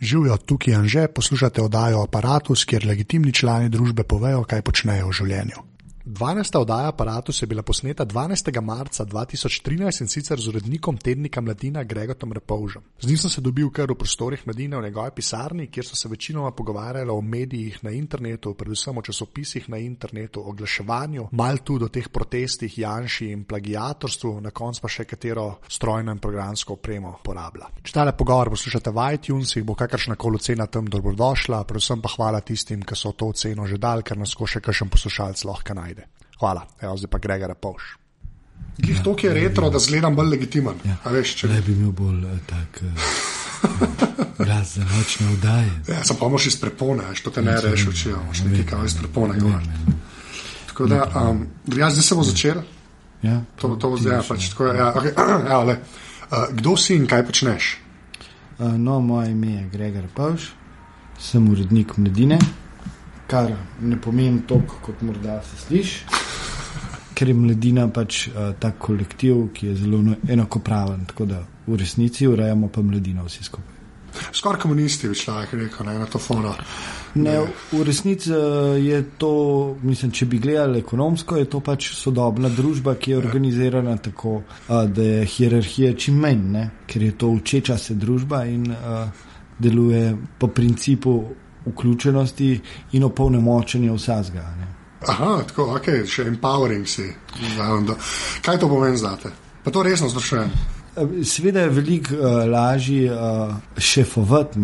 Živijo tukaj in že poslušate oddajo Apparatus, kjer legitimni člani družbe povejo, kaj počnejo v življenju. 12. oddaja Apparatus je bila posneta 12. marca 2013 in sicer z urednikom tednika Mladina Gregotom Repovžem. Z njim sem se dobil kar v prostorih Mladine v njegovi pisarni, kjer so se večinoma pogovarjali o medijih na internetu, predvsem o časopisih na internetu, oglaševanju, mal tudi o teh protestih, janši in plagiatorstvu, na koncu pa še katero strojno in programsko opremo uporablja. Če tale pogovor poslušate v iTunesih, bo kakršna koli ocena tam dobrodošla, predvsem pa hvala tistim, ki so to oceno že dal, ker nas še kakšen poslušalec lahko najde. Hvala, Evo, zdaj pa Gregor Povš. Glej, ja, to je retro, da zgledam bolj legitimen. Ja, veš, če... Ne bi imel bolj uh, tak uh, glas za nočne vdaje. Ja, sem pa moš iz prepone, veš, to te ne reš, če imaš nekaj kao iz prepone. Tako da, um, jaz zdaj se bo začel. Ja, to, to bo zdaj, pač, tako, ja, okay, ja, le, uh, kdo si in kaj počneš? Uh, no, moje ime je Gregor Povš, sem urednik mladine, kar ne pomeni toliko, kot morda se sliši ker je mladina pač uh, ta kolektiv, ki je zelo enakopraven. Tako da v resnici urejamo pa mladino vsi skupaj. Skoraj komunisti, bi človek rekel, ne, na to fono. Ne, v resnici eh, je to, mislim, če bi gledali ekonomsko, je to pač sodobna družba, ki je ja. organizirana tako, uh, da je hierarhija čim manj, ne, ker je to učeča se družba in deluje po principu vključenosti in opolnomočenja vsega. Aha, tako, ok, še empowering si. Kaj to pomeni za te? Pa to resno sprašujem. Sveda je veliko uh, lažje uh, šefovati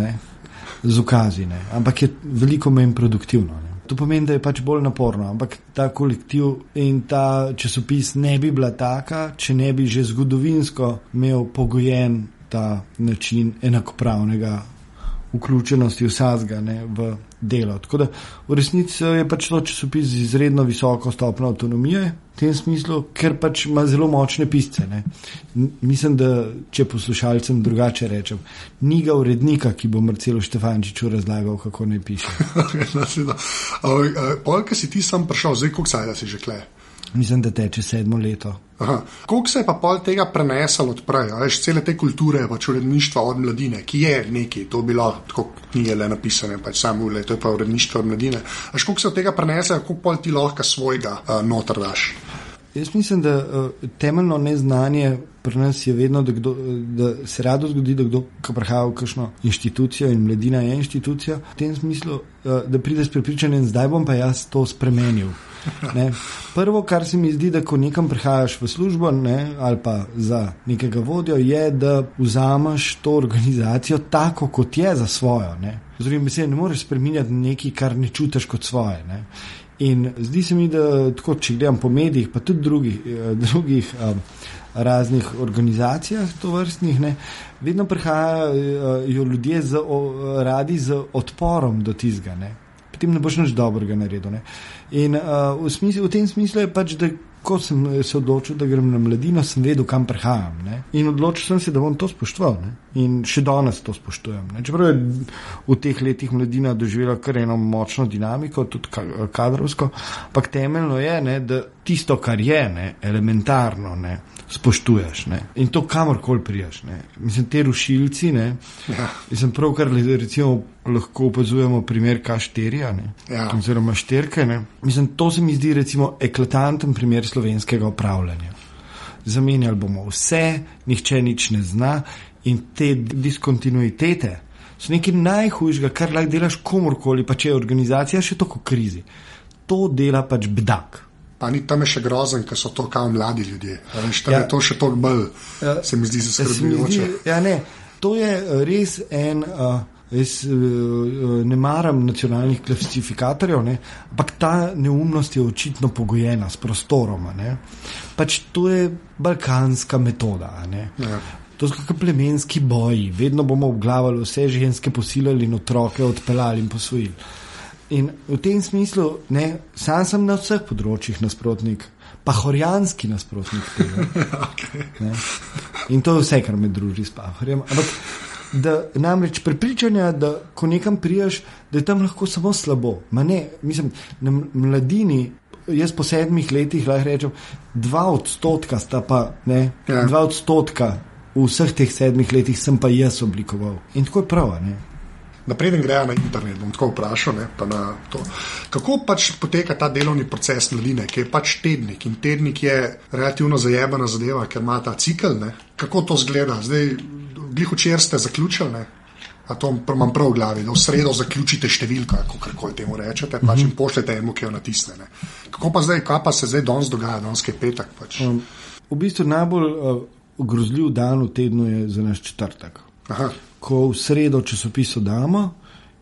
z ukazi, ne? ampak je veliko manj produktivno. Ne? To pomeni, da je pač bolj naporno, ampak ta kolektiv in ta časopis ne bi bila taka, če ne bi že zgodovinsko imel pogojen ta način enakopravnega vključenosti vsega v delo. Da v resnici je pač to časopis z izredno visoko stopno avtonomije, v tem smislu, ker pač ima zelo močne pisce. Ne. Mislim, da če poslušalcem drugače rečem, ni ga urednika, ki bo Marcelo Štefančiču razlagal, kako naj piše. Polk si ti sam prišel, zdaj koliko sajda si že kle. Mislim, da teče sedmo leto. Kako se je pa pol tega preneslo odprej, veš, cele te kulture, pač uredništva od mladine, ki je nekaj, to bilo tako knjige le napisane, pač samo le, to je pa uredništvo od mladine. Veš, kako se od tega preneslo, kako pol ti lahko svojega uh, noter daš. Jaz mislim, da uh, temeljno neznanje pri nas je vedno, da, kdo, da se rado zgodi, da kdo, ki prihaja v kakšno inštitucijo in mladina je inštitucija, v tem smislu, uh, da pride s prepričanjem, zdaj bom pa jaz to spremenil. Ne. Prvo, kar se mi zdi, da ko nekam prihajaš v službo ne, ali pa za nekega vodjo, je, da vzameš to organizacijo tako, kot je za svojo. Zdaj, se ne moreš spremenjati nekaj, kar ne čutiš kot svoje. Ne. In zdi se mi, da tako, če gledam po medijih, pa tudi drugih, eh, drugih um, raznih organizacijah, to vrstnih, ne, vedno prihajajo ljudje z, o, radi z odporom do tizga potem ne boš nič dobrega naredil. Ne? In uh, v, smislu, v tem smislu je pač, da ko sem se odločil, da grem na mladino, sem vedel, kam prihajam. Ne? In odločil sem se, da bom to spoštoval. Ne? In še danes to spoštujem. Ne? Čeprav je v teh letih mladina doživela kar eno močno dinamiko, tudi kadrovsko, ampak temeljno je, ne, da tisto, kar je ne, elementarno. Ne? spoštuješ. Ne? In to kamorkoli priješ. Ne? Mislim, te rušilci. Ja. Mislim, pravkar recimo, lahko opazujemo primer K4, ja. oziroma šterke. Ne? Mislim, to se mi zdi recimo eklatanten primer slovenskega upravljanja. Zamenjali bomo vse, nihče nič ne zna in te diskontinuitete. So nekaj najhujšega, kar lahko delaš komorkoli, pa če je organizacija še tako v krizi. To dela pač bedak pa ni tam še grozen, ker so to kao mladi ljudje. Veš, ja. Je to še toliko bolj, ja. se mi zdi, zaskrbljujoče. Ja, ne, to je eh, res en. Uh, Jaz uh, ne maram nacionalnih klasifikatorjev, ne? ampak ta neumnost je očitno pogojena s prostorom. Pač to je balkanska metoda. Ja. To so kot plemenski boji, vedno bomo obglavali vse ženske, posilili in otroke odpeljali in posvojili. In v tem smislu, ne, sam sem na vseh področjih nasprotnik, pa horijanski nasprotnik. okay. In to je vse, kar me druži s pahorjem. Ampak da, namreč prepričanja, da ko nekam prijaš, da je tam lahko samo slabo. Ne, mislim, na mladini, jaz po sedmih letih lahko rečem, dva odstotka sta pa, ne, ja. dva odstotka v vseh teh sedmih letih sem pa jaz oblikoval. In tako je prav. Ne? Napreden grejo na internet. Bom tako vprašal, ne, pa na to. Kako pač poteka ta delovni proces mladine, ki je pač tednik in tednik je relativno zajemana zadeva, ker ima ta cikl. Ne. Kako to zgleda? Zdaj, glih včeraj ste zaključili. Ne. A to imam prav v glavi, da v sredo zaključite številko, kako temu rečete, pač in pošljete eno, ki jo natisne. Ne. Kako pa zdaj, kaj pa se zdaj danes dogaja, danes je petek? Pač. Um, v bistvu najbolj uh, grozljiv dan v tednu je za naš četrtek. Aha. Ko v sredo časopis oddamo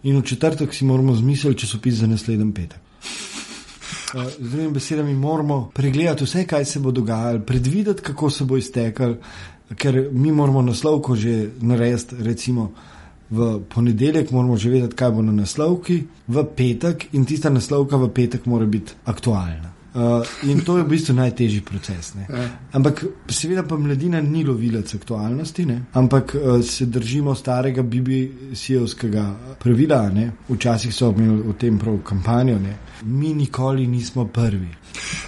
in v četrtek si moramo zmisliti časopis za naslednji petek. Uh, z drugimi besedami moramo pregledati vse, kaj se bo dogajalo, predvideti, kako se bo iztekal, ker mi moramo naslovko že narediti, recimo v ponedeljek moramo že vedeti, kaj bo na naslovki, v petek in tista naslovka v petek mora biti aktualna. Uh, in to je v bistvu najtežji proces. Ne. Ja. Ampak, seveda, pa mladina ni lovilec aktualnosti, ne. ampak uh, se držimo starega BBC-ovskega pravila. Ne. Včasih so imeli o tem prav kampanjo, ne. mi nikoli nismo prvi.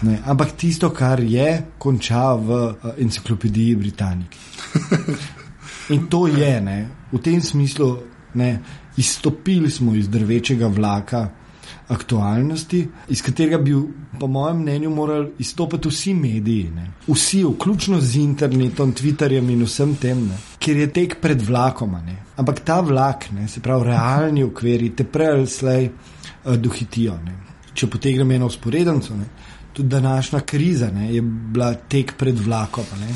Ne. Ampak tisto, kar je, konča v uh, enciklopediji Britaniki. In to je, ne, v tem smislu, ne, izstopili smo iz drvečega vlaka aktualnosti, iz katerega bi, po mojem mnenju, morali izstopiti vsi mediji, ne. vsi, vključno z internetom, Twitterjem in vsem tem, ne, ker je tek pred vlakom. Ne. Ampak ta vlak, ne, se pravi, realni ukveri, te prej ali slej uh, dohitijo. Ne. Če potegnem eno usporednico, tudi današnja kriza ne, je bila tek pred vlakom. Ne.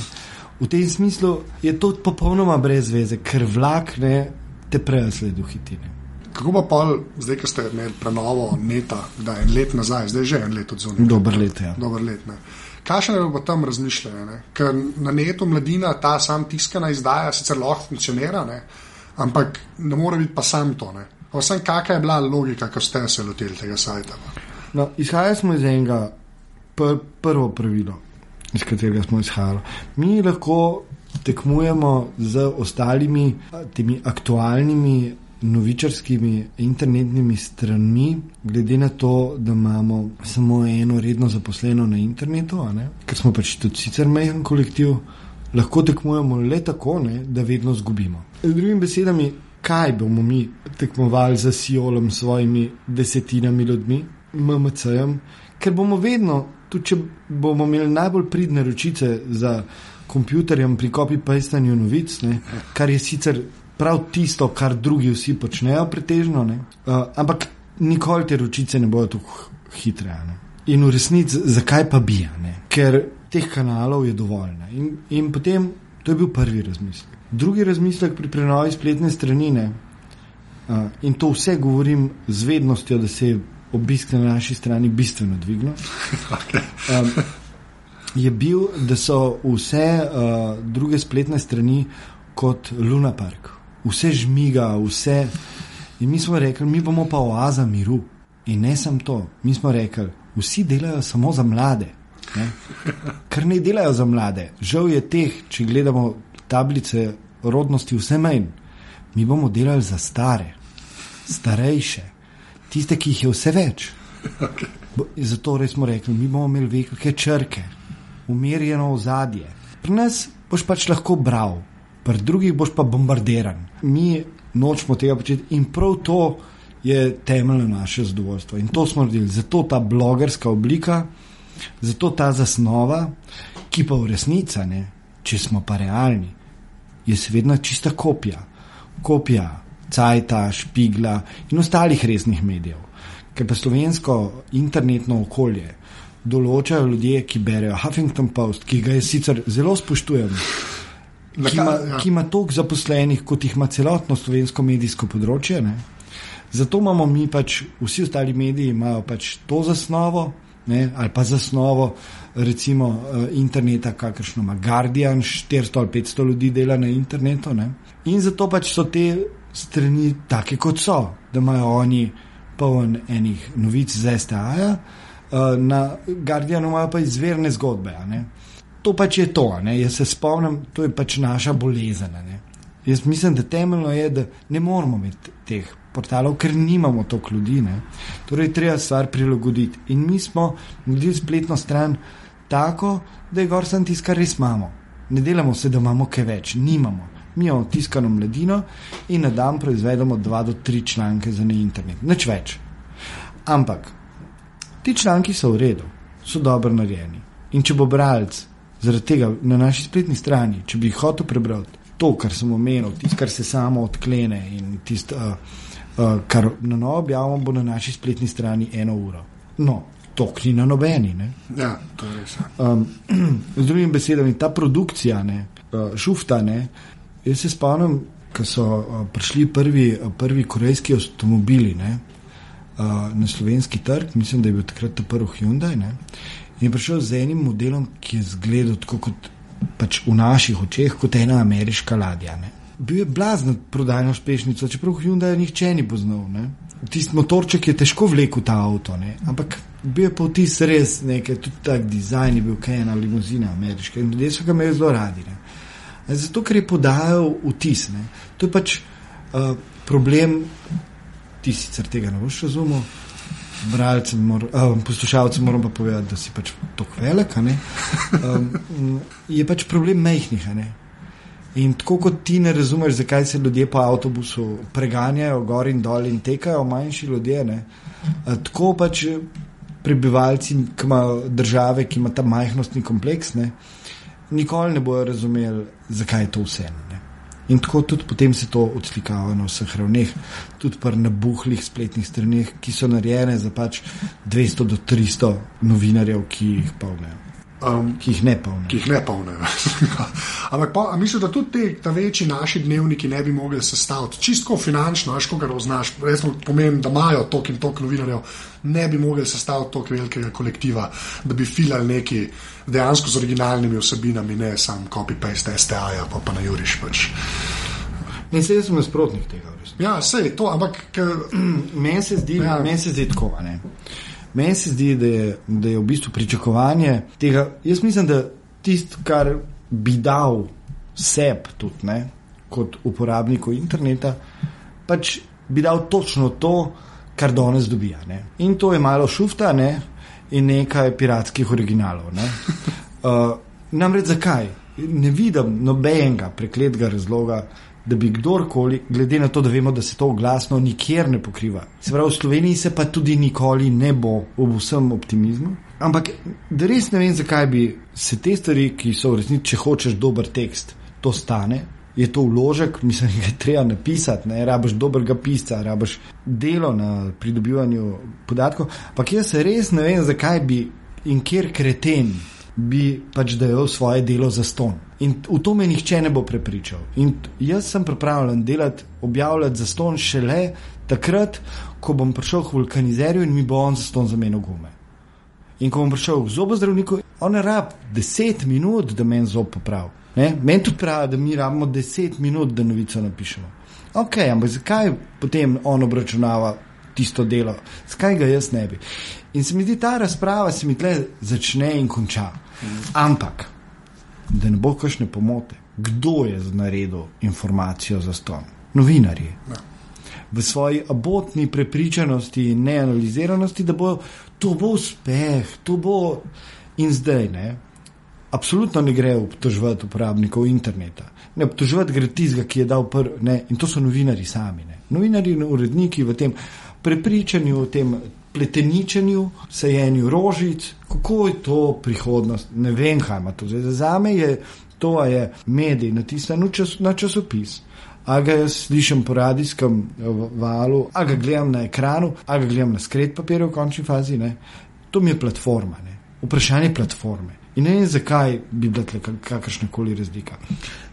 V tem smislu je to popolnoma brez veze, ker vlak ne te prevesled v hitine. Kako pa pol, zdaj, ko ste imeli prenovo neta, da je en let nazaj, zdaj že en let od zunaj? Dober let, ja. Dober let, ne. Kakšno je pa tam razmišljanje? Ker na netu mladina ta sam tiskana izdaja sicer lahko funkcionira, ne? ampak ne more biti pa sam to. Vsem, kakšna je bila logika, ko ste se lotili tega sajta? No, izhajali smo iz enega pr prvo pravilo, iz katerega smo izhajali. Mi lahko tekmujemo z ostalimi temi aktualnimi novičarskimi internetnimi stranmi, glede na to, da imamo samo eno redno zaposleno na internetu, ker smo pač tudi sicer majhen kolektiv, lahko tekmujemo le tako, ne, da vedno zgubimo. Z drugimi besedami, kaj bomo mi tekmovali za Siolom, svojimi desetinami ljudmi, MMC-jem, ker bomo vedno, tudi če bomo imeli najbolj pridne ročice za. Pri copy-pastanju novic, ne, kar je sicer prav tisto, kar drugi vsi počnejo, pretežno. Uh, ampak nikoli te ročice ne bodo tako hitre. Ne? In v resnici, zakaj pa bi? Ne? Ker teh kanalov je dovolj. In, in potem to je bil prvi razmislek. Drugi razmislek pri prenovi spletne strani, uh, in to vse govorim z vednostjo, da se je obisk na naši strani bistveno dvignil. Um, je bil, da so vse uh, druge spletne strani kot Luna Park vse žmiga, vse. In mi smo rekli, mi bomo pa oaza miru. In ne samo to, mi smo rekli, vsi delajo samo za mlade. Ne? Ker ne delajo za mlade. Žal je teh, če gledamo tablice rodnosti, vse manj. Mi bomo delali za stare, starejše, tiste, ki jih je vse več. Zato smo rekli, mi bomo imeli velike črke, umirjeno ozadje. Pri nas boš pač lahko bral, pri drugih boš pa bombardiran. Mi nočemo tega početi in prav to je temeljno naše zadovoljstvo. In to smo naredili. Zato ta blogerska oblika, zato ta zasnova, ki pa v resnici, ne, če smo pa realni, je seveda čista kopija. Kopija Cajta, Špigla in ostalih resnih medijev. Ker pa slovensko internetno okolje določajo ljudje, ki berejo Huffington Post, ki ga jaz sicer zelo spoštujem ki ima, ja. ki ima toliko zaposlenih, kot jih ima celotno slovensko medijsko področje. Ne? Zato imamo mi pač, vsi ostali mediji imajo pač to zasnovo, ne? ali pa zasnovo, recimo uh, interneta, kakršno ima Guardian, 400 ali 500 ljudi dela na internetu. Ne? In zato pač so te strani take, kot so, da imajo oni poln enih novic z STA-ja, uh, na Guardianu imajo pa izverne zgodbe to pač je to. Ne? Jaz se spomnim, to je pač naša bolezen. Ne? Jaz mislim, da temeljno je, da ne moramo imeti teh portalov, ker nimamo toliko ljudi. Ne? Torej, treba stvar prilagoditi. In mi smo naredili spletno stran tako, da je gor sem tisto, kar res imamo. Ne delamo se, da imamo kaj več, nimamo. Mi imamo tiskano mladino in na dan proizvedemo dva do tri članke za ne internet, nič več. Ampak ti članki so v redu, so dobro narejeni. In če bo bralec zaradi tega na naši spletni strani, če bi hotel prebrati to, kar sem omenil, tisto, kar se samo odklene in tisto, uh, uh, kar na novo objavimo, bo na naši spletni strani eno uro. No, to ni na nobeni. Ne? Ja, to je res. Um, z drugimi besedami, ta produkcija, ne, uh, šufta, ne, jaz se spomnim, ko so uh, prišli prvi, uh, prvi korejski avtomobili ne, uh, na slovenski trg, mislim, da je bil takrat ta prvi Hyundai. Ne, in je prišel z enim modelom, ki je izgledal tako kot pač v naših očeh kot ena ameriška ladja. Ne. Bil je blazno prodajno uspešnico, čeprav Hyundai nihče ni poznal. Ne. Tisti motorček je težko vlekel ta avto, ne. ampak bil je pa vtis res nekaj, tudi tak dizajn je bil, kaj ena limuzina ameriška in ljudje so ga imeli zelo radi. Ne. Zato, ker je podajal vtis. Ne. To je pač uh, problem, ti sicer tega ne boš razumel bralcem, mor, uh, poslušalcem moram pa povedati, da si pač tako velik. Um, je pač problem mehkih. In tako kot ti ne razumeš, zakaj se ljudje po avtobusu preganjajo gor in dol in tekajo, manjši ljudje. Ne? Tako pač prebivalci ki države, ki ima ta majhnostni kompleks, ne? nikoli ne bojo razumeli, zakaj je to vse. Ne? In tako tudi potem se to odslikava na vseh ravneh, tudi pri nabuhlih spletnih straneh, ki so narejene za pač 200 do 300 novinarjev, ki jih polnijo. Um, ki jih ne polnijo. Ki jih ne polnijo. Ampak pa, mislim, da tudi te ta večji naši dnevniki ne bi mogli sestaviti. Čisto finančno, veš, koga raznaš. Resno pomeni, da imajo tok in tok novinarjev, ne bi mogli sestaviti tako velikega kolektiva, da bi filali neki dejansko z originalnimi vsebinami, ne samo copy-paste STA-ja, pa, pa na Juriš. Pač. In se jaz sem nasprotnik tega. Ja, vse je to, ampak meni se zdi, ja. men se zdi tako. Meni se zdi, da je, da je v bistvu pričakovanje tega. Jaz mislim, da tisto, kar bi dal sebi tudi ne, kot uporabniku interneta, pač bi dal točno to, kar danes dobija. Ne. In to je malo šufta, ne, in nekaj piratskih originalov. Uh, namreč zakaj? Ne vidim nobenega prekletega razloga, da bi kdorkoli, glede na to, da vemo, da se to glasno nikjer ne pokriva. Se pravi, v Sloveniji se pa tudi nikoli ne bo ob vsem optimizmu. Ampak res ne vem, zakaj bi se te stvari, ki so v resnici, če hočeš dober tekst, to stane, je to vložek, mislim, da je treba napisati, ne rabiš dobrega pisca, rabiš delo na pridobivanju podatkov. Ampak jaz res ne vem, zakaj bi in kjer kreten bi pač dajal svoje delo za ston. In v to me nihče ne bo prepričal. In jaz sem pripravljen delati, objavljati za ston šele takrat, ko bom prišel k vulkanizerju in mi bo on za ston zamenil gume. In ko bom prišel k zobozdravniku, on rab 10 minut, da meni zob popravi. Meni tudi pravi, da mi rabimo 10 minut, da novico napišemo. Ok, ampak zakaj potem on obračunava tisto delo? Zakaj ga jaz ne bi? In se mi zdi ta razprava, se mi tle začne in konča. Ampak, da ne bo kakšne pomote, kdo je naredil informacijo za ston? Novinarji. Ja. V svoji abotni prepričanosti in neanaliziranosti, da bo to bo uspeh, to bo in zdaj ne. Absolutno ne gre obtoževati uporabnikov interneta. Ne obtoževati gre tistega, ki je dal prvi, in to so novinari sami. Ne. Novinari in uredniki v tem prepričanju, v tem pleteničenju, sajenju rožic, kako je to prihodnost. Ne vem, kaj ima to zdaj. Za me je to, da je medij natisnjen čas, na časopis. A ga slišim po radijskem valu, a ga gledam na ekranu, a ga gledam na skred papirja v končni fazi. Ne. To mi je platforma. Ne. Vprašanje platforme. In ne vem, zakaj bi bila tukaj kakršna koli razlika.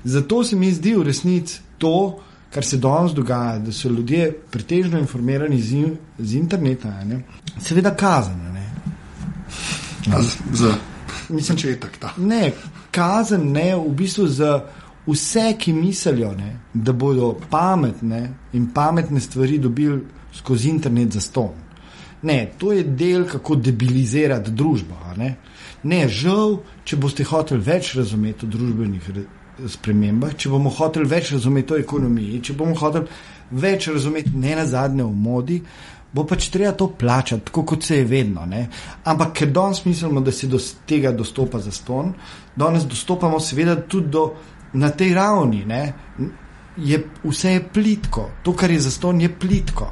Zato se mi zdi v resnici to, kar se danes dogaja, da so ljudje pretežno informirani z, in, z interneta, ne? seveda kazen. Ne? Za Mislim, če je tako. Ne, kazen ne, v bistvu za vse, ki mislijo, ne, da bodo pametne in pametne stvari dobili skozi internet za ston. Ne, to je del, kako debilizirati družbo. Ne? Ne, žal, če boste hoteli več razumeti o družbenih spremembah, če bomo hoteli več razumeti o ekonomiji, če bomo hoteli več razumeti ne na zadnje v modi, bo pač treba to plačati, tako kot se je vedno. Ne? Ampak ker danes mislimo, da se do tega dostopa za ston, danes dostopamo seveda tudi do na tej ravni ne, je vse je plitko, to, kar je zaston, je plitko.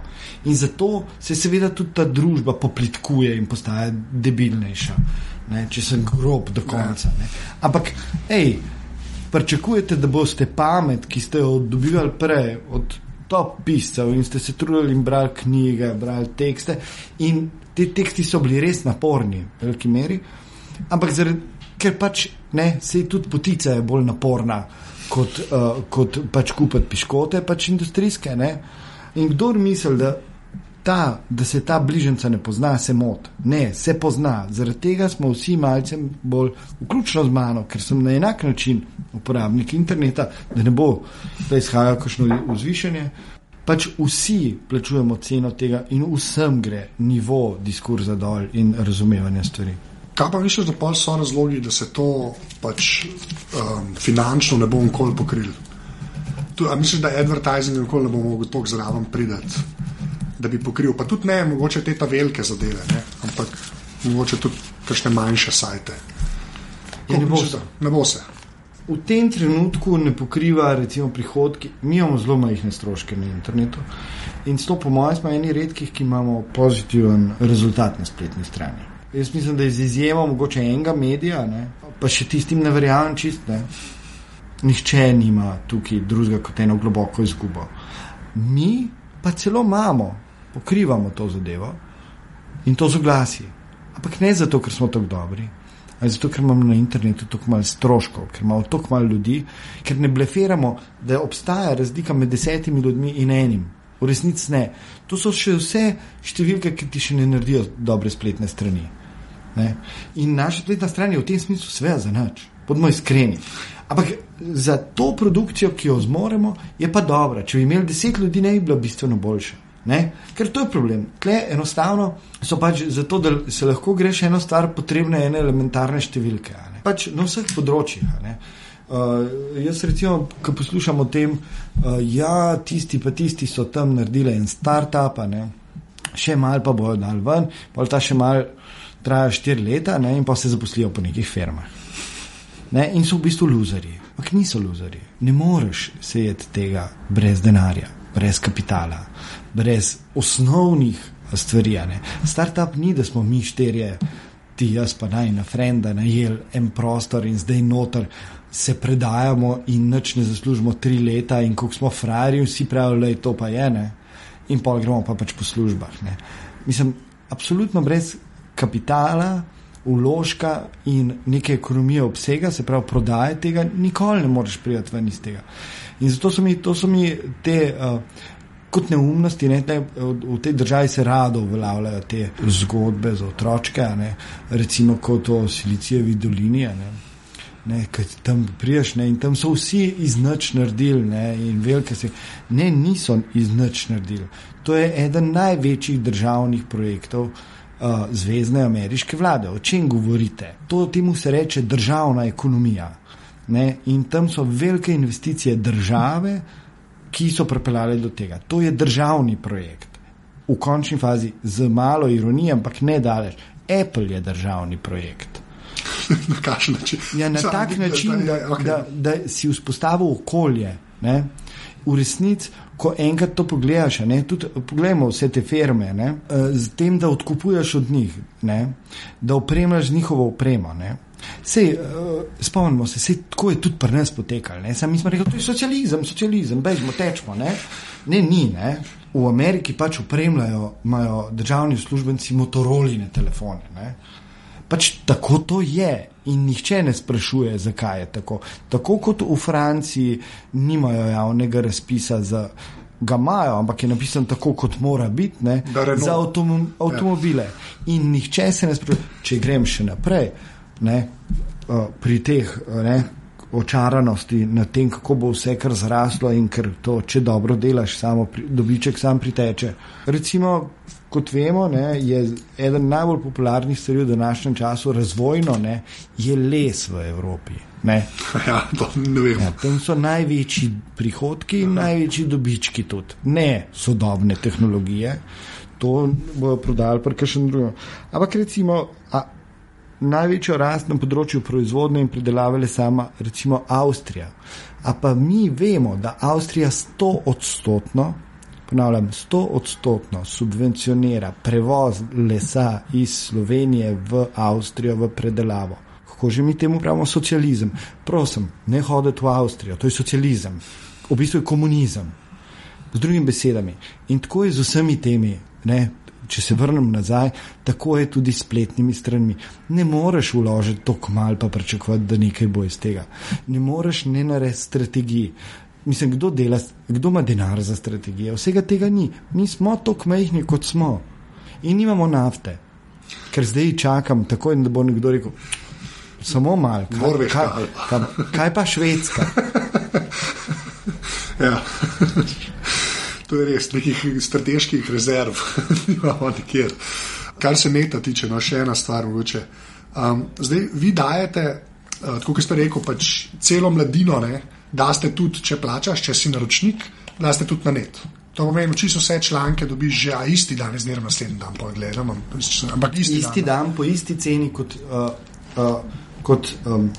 In zato se seveda tudi ta družba poplitkuje in postaja debilnejša, ne, če sem grob do konca. Ne. Ampak, hej, pričakujete, da boste pamet, ki ste jo dobivali prej od top piscev in ste se trudili in brali knjige, brali tekste. In ti teksti so bili res naporni, v veliki meri. Ampak zaradi, ker pač ne, se tudi potica je bolj naporna kot, uh, kot pač kupiti piškote, pač industrijske. Ne? In kdo misli, da, ta, da se ta bližnjica ne pozna, se moti. Ne, se pozna. Zaradi tega smo vsi malce bolj, vključno z mano, ker sem na enak način uporabnik interneta, da ne bo zdaj izhajalo kakšno vzvišanje. Pač vsi plačujemo ceno tega, in vsem gre nivo diskurza dol in razumevanja stvari. Kaj pa misliš, da pa so razlogi, da se to pač um, finančno ne bo nikoli pokril? Tu, a misliš, da advertising nikoli ne bo mogel tako zraven pridati, da bi pokril? Pa tudi ne, mogoče te ta velike zadeve, ne? ampak mogoče tudi kakšne manjše sajte. Ja, ne, bo misliš, ne bo se. V tem trenutku ne pokriva, recimo, prihodki. Mi imamo zelo majhne stroške na internetu. In to, po mojem, smo eni redkih, ki imamo pozitiven rezultat na spletni strani. Jaz mislim, da je z izjemo mogoče enega medija, ne? pa še tistim ne verjamem čist. Ne? Nihče nima tukaj drugega kot eno globoko izgubo. Mi pa celo imamo, pokrivamo to zadevo in to z oglasi. Ampak ne zato, ker smo tako dobri, ali zato, ker imamo na internetu tako malo stroškov, ker imamo tako malo ljudi, ker ne blefiramo, da obstaja razlika med desetimi ljudmi in enim. V resnici ne. To so še vse številke, ki ti še ne naredijo dobre spletne strani. Ne? In naša spletna stran je v tem smislu sveda za nič, podmo iskreni. Ampak za to produkcijo, ki jo zmoremo, je pa dobra. Če bi imeli deset ljudi, ne bi bilo bistveno boljše. Ne? Ker to je problem. Tle enostavno so pač zato, da se lahko greš eno stvar, potrebne ene elementarne številke. Pač na vseh področjih. Uh, jaz, recimo, ko poslušam o tem, uh, ja, tisti pa tisti so tam naredili en start-up, še malo pa bojo dal ven, pa ta še malo traja štiri leta ne, in pa se zaposlijo po nekih firmah. Ne, in so v bistvu luzeri. Ampak niso luzeri. Ne moreš sejeti tega brez denarja, brez kapitala, brez osnovnih stvari. Ne. Startup ni, da smo mi štirje, ti jaz pa naj na frenda, najel en prostor in zdaj noter se predajamo in nič ne zaslužimo tri leta in ko smo frajeri, vsi pravijo, da je to pa ene in pa gremo pa pač po službah. Ne. Mislim, absolutno brez kapitala, uložka in neke ekonomije obsega, se pravi prodaje tega, nikoli ne moreš priti ven iz tega. In zato so mi, so mi te. Uh, Kot neumnosti, ne, ne, v tej državi se rado uveljavljajo te zgodbe za otroke, ne, recimo kot o Silicijevi dolini. Ne, ne, tam priješ ne, in tam so vsi iz noč naredili. Ne, se, ne, niso iz noč naredili. To je eden največjih državnih projektov, uh, zvezdne ameriške vlade. O čem govorite? To temu se reče državna ekonomija. Ne? In tam so velike investicije države, ki so pripeljale do tega. To je državni projekt. V končni fazi, z malo ironije, ampak ne daleč. Apple je državni projekt. na kakšen način? Ja, na tak način, da, okay. da, da si vzpostavil okolje. Ne? V resnici ko enkrat to pogledaš, ne, tudi pogledamo vse te firme, ne, z tem, da odkupuješ od njih, ne, da opremljaš njihovo opremo. Ne. Sej, uh, spomnimo se, sej, tako je tudi pri nas potekalo. Sami smo rekli, da je socializem, socializem, bežmo, tečemo. Ne. ne, ni. Ne. V Ameriki pač upremljajo, imajo državni uslužbenci motoroline telefone. Ne. Pač tako to je. In nihče ne sprašuje, zakaj je tako. Tako kot v Franciji nimajo javnega razpisa za. Ga imajo, ampak je napisan tako, kot mora biti, ne, za avtom avtomobile. Ja. In nihče se ne sprašuje, če grem še naprej, ne, uh, pri teh ne, očaranosti nad tem, kako bo vse kar zraslo in ker to, če dobro delaš, samo pri, dobiček sam priteče. Recimo, kot vemo, ne, je eden najbolj popularnih stvari v današnjem času razvojno, ne, je les v Evropi. Ne. Ja, to ne vem. Ja, tam so največji prihodki in največji dobički tudi. Ne sodobne tehnologije, to bojo prodali, pa še drugo. Ampak recimo, a, največjo rast na področju proizvodnje in predelave le sama, recimo Avstrija. A pa mi vemo, da Avstrija sto odstotno, ponavljam, sto odstotno subvencionira prevoz lesa iz Slovenije v Avstrijo v predelavo. Kako že mi temu pravimo socializem? Prosim, ne hodite v Avstrijo, to je socializem. V bistvu je komunizem. Z drugimi besedami. In tako je z vsemi temi. Ne? Če se vrnem nazaj, tako je tudi s spletnimi stranmi. Ne moreš uložiti tako malo, pa pričakovati, da nekaj bo iz tega. Ne moreš ne narediti strategiji. Mislim, kdo, dela, kdo ima denar za strategije? Vsega tega ni. Mi smo tako majhni, kot smo. In nimamo nafte. Ker zdaj čakam, tako da bo nekdo rekel, samo malo, kaj, kaj, kaj, kaj pa švedska. ja. To je res, nekih strateških rezerv imamo nekjer. Kar se meta tiče, no še ena stvar, mogoče. Um, zdaj, vi dajete, uh, kot ste rekel, pač celo mladino, ne, da ste tudi, če plačaš, če si naročnik, da ste tudi na net. To pomeni, če so vse članke, dobiš že isti dan, zdaj naslednji dan, pogledam. Ampak isti, isti dan, dan, po isti ceni kot, uh, uh, kot um,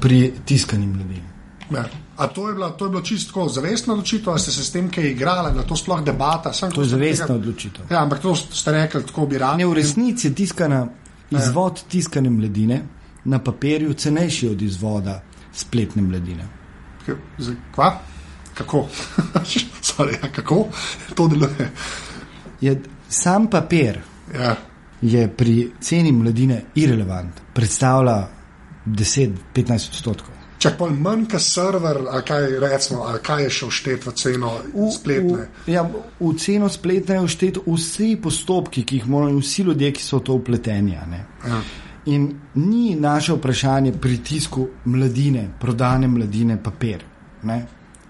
pri tiskanim mladini. Ja. A to je, bila, to je bilo čisto zavestna odločitev, ali ste se s tem kaj igrali, da to sploh debata? Sam, to je zavestna tega... odločitev. Ja, ampak to ste rekli, tako bi radi. V resnici je tiskana, ja. izvod ja. tiskane mladine na papirju cenejši od izvoda spletne mladine. Kva? Kako? Sorry, ja, kako to deluje? Je, sam papir ja. je pri ceni mladine irrelevant, predstavlja 10-15 odstotkov. Če pa manj kot server, ali kaj, recimo, ali kaj je šel štet v ceno spletne? V, ja, v ceno spletne je štet vsi postopki, ki jih morajo vsi ljudje, ki so v to upleteni. Ja. In ni naše vprašanje pritisku mladine, prodane mladine, papir. Ne?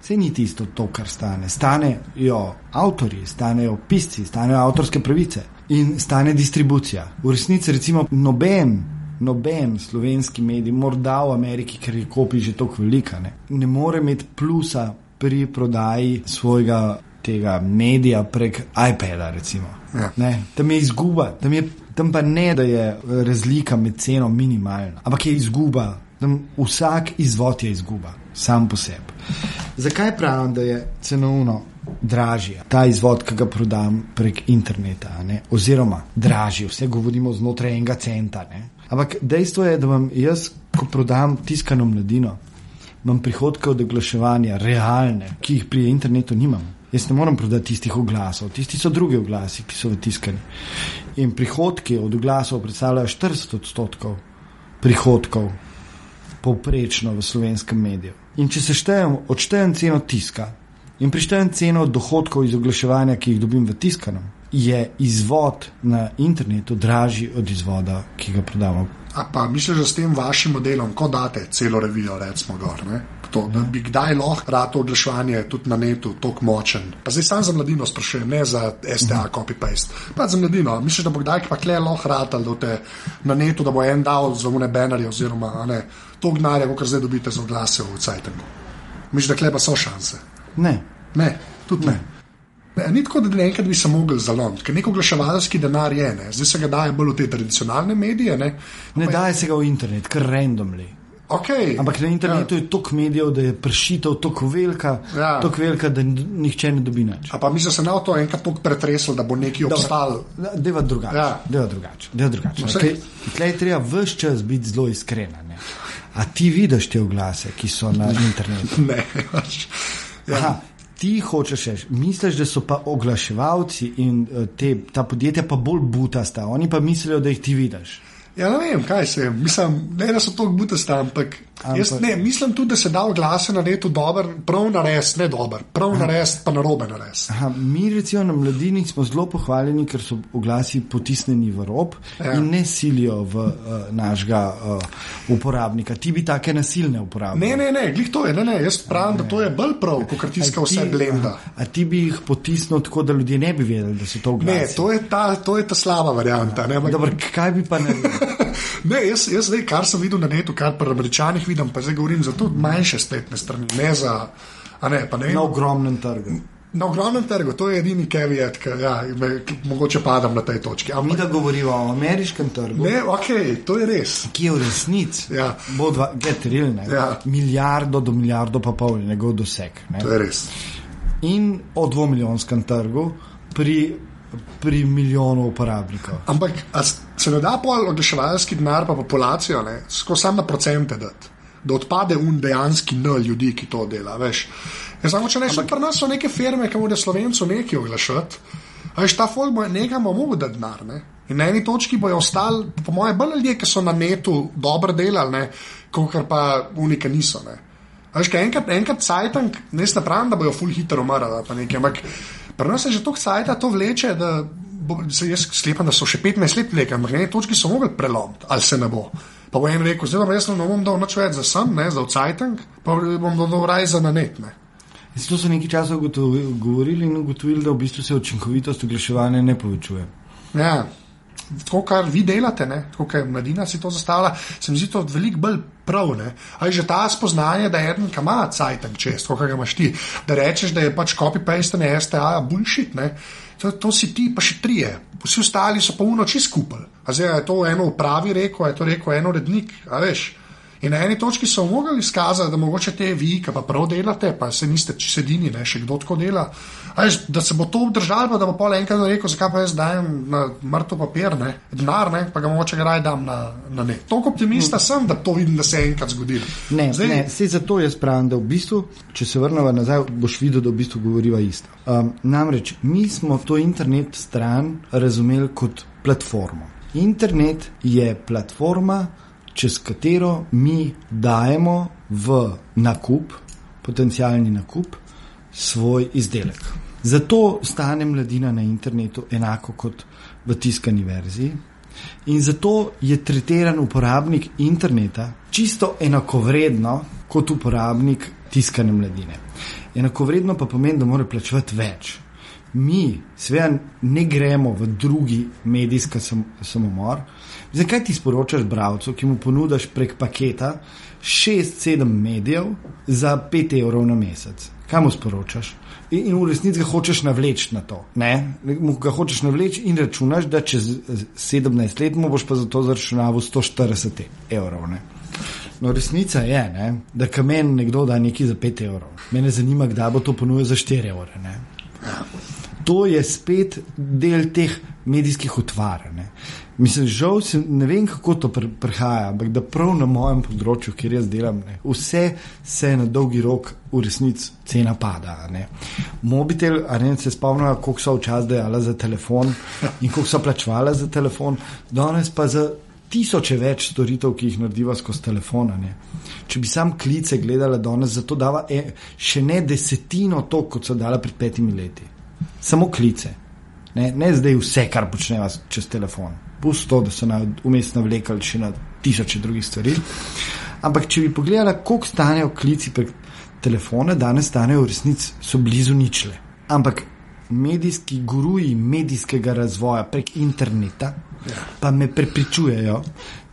Vse ni tisto, to, kar stane. Stanejo avtori, stanejo pisci, stanejo avtorske pravice in stane distribucija. V resnici, recimo, noben noben slovenski medij, morda v Ameriki, ker je kopi že tako velika, ne, ne more imeti plusa pri prodaji svojega tega medija prek iPada. Ja. Tam je izguba, tam, je, tam pa ne, da je razlika med ceno minimalna, ampak je izguba. Tam vsak izvod je izguba, sam po sebi. Zakaj pravim, da je cenovno dražje ta izvod, ki ga prodam prek interneta, ne? oziroma dražje, vse govorimo znotraj enega centa. Ne? Ampak dejstvo je, da vam jaz, ko prodam tiskano mladino, imam prihodke od oglaševanja, realne, ki jih pri internetu nimam. Jaz ne morem prodati tistih oglasov, tisti so drugi oglasi, ki so v tiskani. In prihodki od oglasov predstavljajo 40 odstotkov prihodkov, povprečno v slovenskem mediju. In če se štejem, odštejem ceno tiska in prištejem ceno dohodkov iz oglaševanja, ki jih dobim v tiskanem, je izvod na internetu dražji od izvoda, ki ga prodamo. A pa misliš, da s tem vašim modelom, ko date celo revijo, recimo, gor, to, da bi kdaj lahko rado oglaševanje tudi na netu tako močen. Pa zdaj sam za mladino sprašujem, ne za STA, uh -huh. copy-paste. Pa za mladino, misliš, da bo kdaj pa kle lahko rado, da te na netu, da bo en dal za une bannerje oziroma ne, to gnare, kar zdaj dobite za oglase v Cajtengu. Misliš, da kle pa so šanse? Ne. Ne, tudi ne. ne. Ni tako, da enkrat bi se mogli zalomiti, ker neko oglaševalski denar je, ne? zdaj se ga daje bolj v te tradicionalne medije. Ne, ne daje se ga v internet, kar randomly. Okay. Ampak na internetu ja. je toliko medijev, da je prešitev tako velika, ja. tako velika, da nihče ne dobi nič. A pa mi se na to enkrat tako pretreslo, da bo neki obstal. Deva drugače. Ja. Deva drugače. Deva drugače. No, Tukaj je treba vse čas biti zelo iskren. A ti vidiš te oglase, ki so na internetu? ne. ja. Aha, ti hočeš reči, misliš, da so pa oglaševalci in uh, te, ta podjetja pa bolj butasta, oni pa mislijo, da jih ti vidiš. Ja, ne vem, kaj se je. Mislim, ne, da so to butasti, ampak, ampak jaz ne, mislim tudi, da se da oglase na netu dober, prav na res, ne dober, prav na res, pa na robe na res. Aha, mi recimo na mladini smo zelo pohvaljeni, ker so oglasi potisnjeni v rob ja. in ne silijo v uh, našega uh, uporabnika. Ti bi take nasilne uporabljali. Ne, ne, ne, glih to je, ne, ne, jaz pravim, ne. da to je bolj prav, kot tiska vse blenda. A, a ti bi jih potisnil tako, da ljudje ne bi vedeli, da so to oglasi? Ne, to je ta, to je ta slaba varianta. Ja. Dobro, kaj bi pa ne? ne, jaz, jaz zdaj, kar sem videl na netu, kar pri američanih vidim, pa zdaj govorim za tudi manjše spletne strani, ne za. Ne, ne na ogromnem trgu. Na ogromnem trgu, to je edini caveat, ki ja, me- mogoče padam na tej točki. Mi Ampak, da govorimo o ameriškem trgu, ne, ok, to je res. ki je v resnici Ja. bo dva, get real, ne, Ja. milijardo do milijardo pa pol je njegov doseg. Ne. To je res. In o dvomilijonskem trgu pri, pri milijonu uporabnikov. Ampak se ne da pol oglaševalski denar pa populacijo, ne, skozi sam na procente dati. Da odpade un dejanski N ljudi, ki to dela. Veš. Jaz samo če rečem, pri nas so neke firme, ki morajo slovencu nekaj oglašati. Veš, ta folk bo nekam mogel dati denar. Ne? In na eni točki bojo ostali, po mojem, bolj ljudje, ki so na netu dobro delali, ne, kot pa unika niso. Ne. Veš, kaj enkrat, enkrat cajtank, ne ne pravim, da bojo full hitro nekaj, ampak pri nas se že toliko cajta to vleče, da bo, se jaz sklepam, da so še 15 let vlekli, ampak na eni točki so mogli prelomiti, ali se ne bo. Pa bo en rekel, zdaj pa jaz ne bom dal nič več za sem, ne, za cajtank, pa bom dal raj za na net. Ne. Zato so nekaj časa govorili in ugotovili, da v bistvu se učinkovitost oglaševanja ne povečuje. Ja. Tako, kar vi delate, ne? tako kot mladina si to zastavlja, se mi zdi to veliko bolj prav. Ne? Ali že ta spoznanje, da je eden, ki ima cajtank čez, kot ga imaš ti, da rečeš, da je pač copy-paste ne STA, bullshit, ne? To, to si ti, pa še trije, vsi ostali so pa v noči skupaj. A zdaj je to eno v pravi rekel, je to rekel eno rednik, a veš. In na eni točki so mogli izkazati, da mogoče te vi, ki pa prav delate, pa se niste čisto edini, ne še kdo tako dela. A Veš, da se bo to obdržalo, da bo pol enkrat rekel, zakaj pa jaz dajem na mrtev papir, ne, denar, ne, pa ga mogoče raj dam na, na ne. Toliko optimista sem, da to vidim, da se je enkrat zgodilo. Ne, Zdaj, ne, se zato jaz pravim, da v bistvu, če se vrnemo nazaj, boš videl, da v bistvu govoriva isto. Um, namreč mi smo to internet stran razumeli kot platformo. Internet je platforma, čez katero mi dajemo v nakup, potencijalni nakup, svoj izdelek. Zato stane mladina na internetu enako kot v tiskani verziji. In zato je tretiran uporabnik interneta čisto enakovredno kot uporabnik tiskane mladine. Enakovredno pa pomeni, da mora plačevati več. Mi, seveda, ne gremo v drugi medijski sam, samomor. Zakaj ti sporočaš bralcu, ki mu ponudiš prek paketa 6-7 medijev za 5 evrov na mesec? Kaj mu sporočaš? In, in v resnici ga hočeš navleči na to. Ne? Ga hočeš navleči in računaš, da čez eh, 17 let mu boš pa za to zaračunaval 140 evrov. Ne? No, resnica je, ne, da ka meni nekdo da nekaj za 5 evrov. Mene zanima, kdaj bo to ponudil za 4 evre. Ne? To je spet del teh medijskih utvar. Mislim, žal se ne vem, kako to pr prihaja, ampak da prav na mojem področju, kjer jaz delam, ne, vse se na dolgi rok v resnici cena pada. Ne. Mobitel, a ne se spomnim, koliko so včasih dejala za telefon in koliko so plačvala za telefon, danes pa za tisoče več storitev, ki jih narediva skozi telefon. ne. Če bi sam klice gledala danes, zato dava e, še ne desetino to, kot so dala pred petimi leti. Samo klice. Ne, ne zdaj vse, kar počneva s- čez telefon. Pusto, da so na vmes navlekali še na tisoče drugih stvari. Ampak, če bi pogledala, koliko stanejo klici prek telefona, danes stanejo v resnici, so blizu ničle. Ampak medijski guruji medijskega razvoja prek interneta pa me prepričujejo,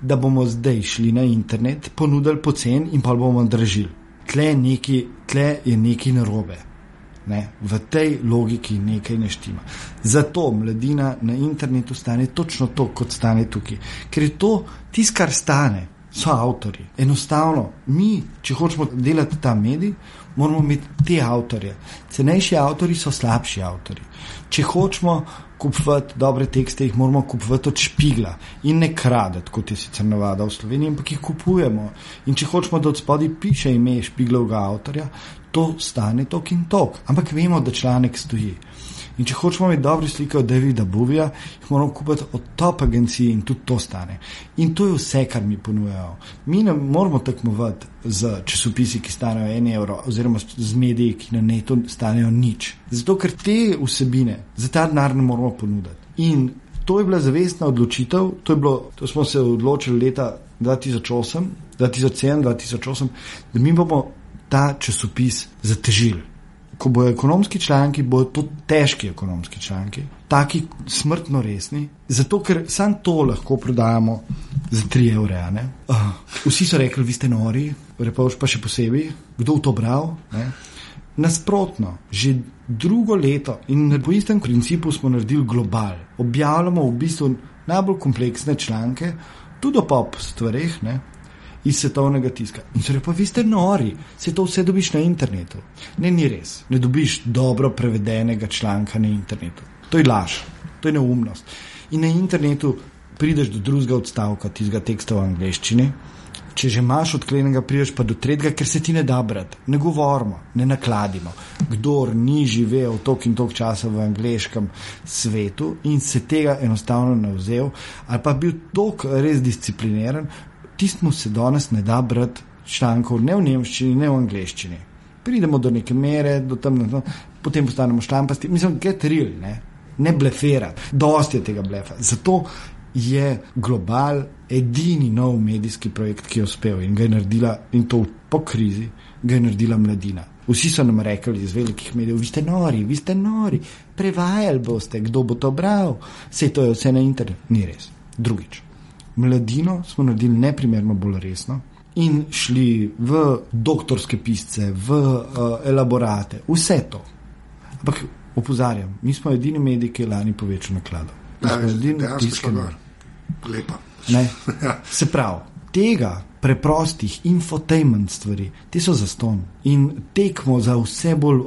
da bomo zdaj šli na internet, ponudili pocen in pa bomo dražili. Tle, neki, tle je nekaj narobe. Ne, v tej logiki nekaj ne štima. Zato mladina na internetu stane točno to, kot stane tukaj. Ker je to tisto, kar stane, so avtori. Enostavno, mi, če hočemo delati ta medij, moramo imeti te avtorje. Cenejši avtori so slabši avtori. Če hočemo kupovati dobre tekste, jih moramo kupovati od špigla in ne kradeti, kot je sicer navada v Sloveniji, ampak jih kupujemo. In če hočemo, da od spodaj piše ime špiglovega avtorja, to stane tok in tok. Ampak vemo, da članek stoji. In če hočemo imeti dobre slike od Davida Bovija, jih moramo kupiti od top agencij in tudi to stane. In to je vse, kar mi ponujajo. Mi ne moramo tekmovati z časopisi, ki stanejo en evro, oziroma z mediji, ki na netu stanejo nič. Zato, ker te vsebine za ta denar ne moramo ponuditi. In to je bila zavestna odločitev, to, bilo, to smo se odločili leta 2008, 2007, 2008, da mi bomo ta časopis zatežili. Ko bodo ekonomski članki, bodo to težki ekonomski članki, taki smrtno resni, zato ker samo to lahko prodajamo za 3 evre. Uh, vsi so rekli, vi ste nori, repoš pa še posebej, kdo v to bral. Ne? Nasprotno, že drugo leto in po istem principu smo naredili global. Objavljamo v bistvu najbolj kompleksne članke, tudi o pop stvareh, ne, iz svetovnega tiska. In so rekli, pa vi ste nori, se to vse dobiš na internetu. Ne, ni res. Ne dobiš dobro prevedenega članka na internetu. To je laž, to je neumnost. In na internetu prideš do drugega odstavka tistega teksta v angleščini. Če že imaš odklenjenega, prideš pa do tretjega, ker se ti ne da brati. Ne govorimo, ne nakladimo. Kdor ni živel toliko in toliko časa v angliškem svetu in se tega enostavno ne vzel, ali pa bil toliko res discipliniran, tistmu se danes ne da brati člankov ne v nemščini, ne v angliščini. Pridemo do neke mere, do tam, no, potem postanemo štampasti. Mislim, get real, ne, ne blefera, dosti je tega blefa. Zato je global edini nov medijski projekt, ki je uspel in ga je naredila, in to po krizi, ga je naredila mladina. Vsi so nam rekli iz velikih medijev, vi ste nori, vi ste nori, prevajali boste, kdo bo to bral, vse to je vse na internetu. Ni res. Drugič mladino smo naredili neprimerno bolj resno in šli v doktorske pisce, v uh, elaborate, vse to. Ampak opozarjam, mi smo edini mediji, ki je lani povečal naklado. Ja, edini, skrbel. Lepa. Ja. Se pravi, tega preprostih infotainment stvari, ti so zaston in tekmo za vse bolj.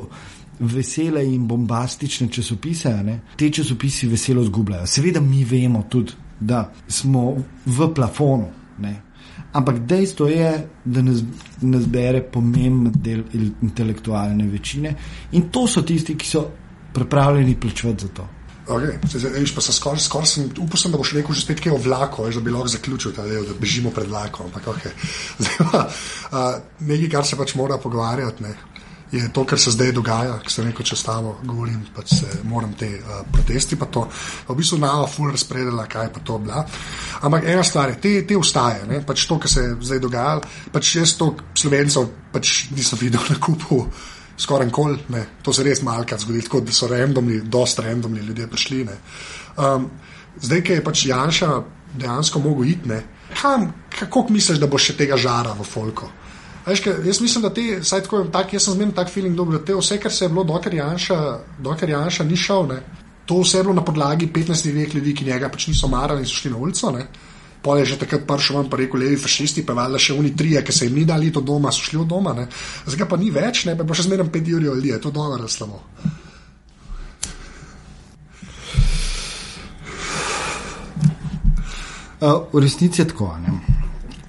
Vesele in bombastične časopise, ne? te časopisi veselo zgubljajo. Seveda, mi vemo tudi, da smo v plafonu. Ne? Ampak dejstvo je, da nas, nas bere pomemben del intelektualne večine in to so tisti, ki so pripravljeni plačevati za to. Okay. Skoraj skor sem upal, da boš rekel že spet kaj o vlaku, veš, da bi lahko zaključil ta del, da bežimo pred vlakom. Ampak, okay. Zdaj, uh, nekaj, kar se pač mora pogovarjati. Ne je to, kar se zdaj dogaja, ki se neko čestavo govorim, pač se moram te uh, protesti, pa to v bistvu nava ful razpredela, kaj pa to bila. Ampak ena stvar je, te, te ustaje, ne, pač to, kar se je zdaj dogajalo, pač jaz to slovencev pač nisem videl na kupu. Skoraj nikoli, to se res malkrat zgodi, tako da so randomni, dosta randomni ljudje prišli. Um, zdaj, ki je pač Janša dejansko mogel iti, kam, kako misliš, da bo še tega žara v Folku? Veš, kaj, jaz mislim, da te, saj tako, tak, jaz sem zmerno tak feeling dobro, te vse, kar se je bilo, dokler Janša, dokler Janša ni šel, ne, to vse je bilo na podlagi 15 let ljudi, ki njega pač niso marali in so šli na ulico. Ne. Pol je že takrat prišel vam pa rekel, levi fašisti, pa valjda še oni trije, ki se jim ni dali to doma, so šli od doma. Ne. Zdaj pa ni več, ne, pa še zmerno 5 ur ljudi, je to dobro, slabo. Uh, v resnici je tako, ne?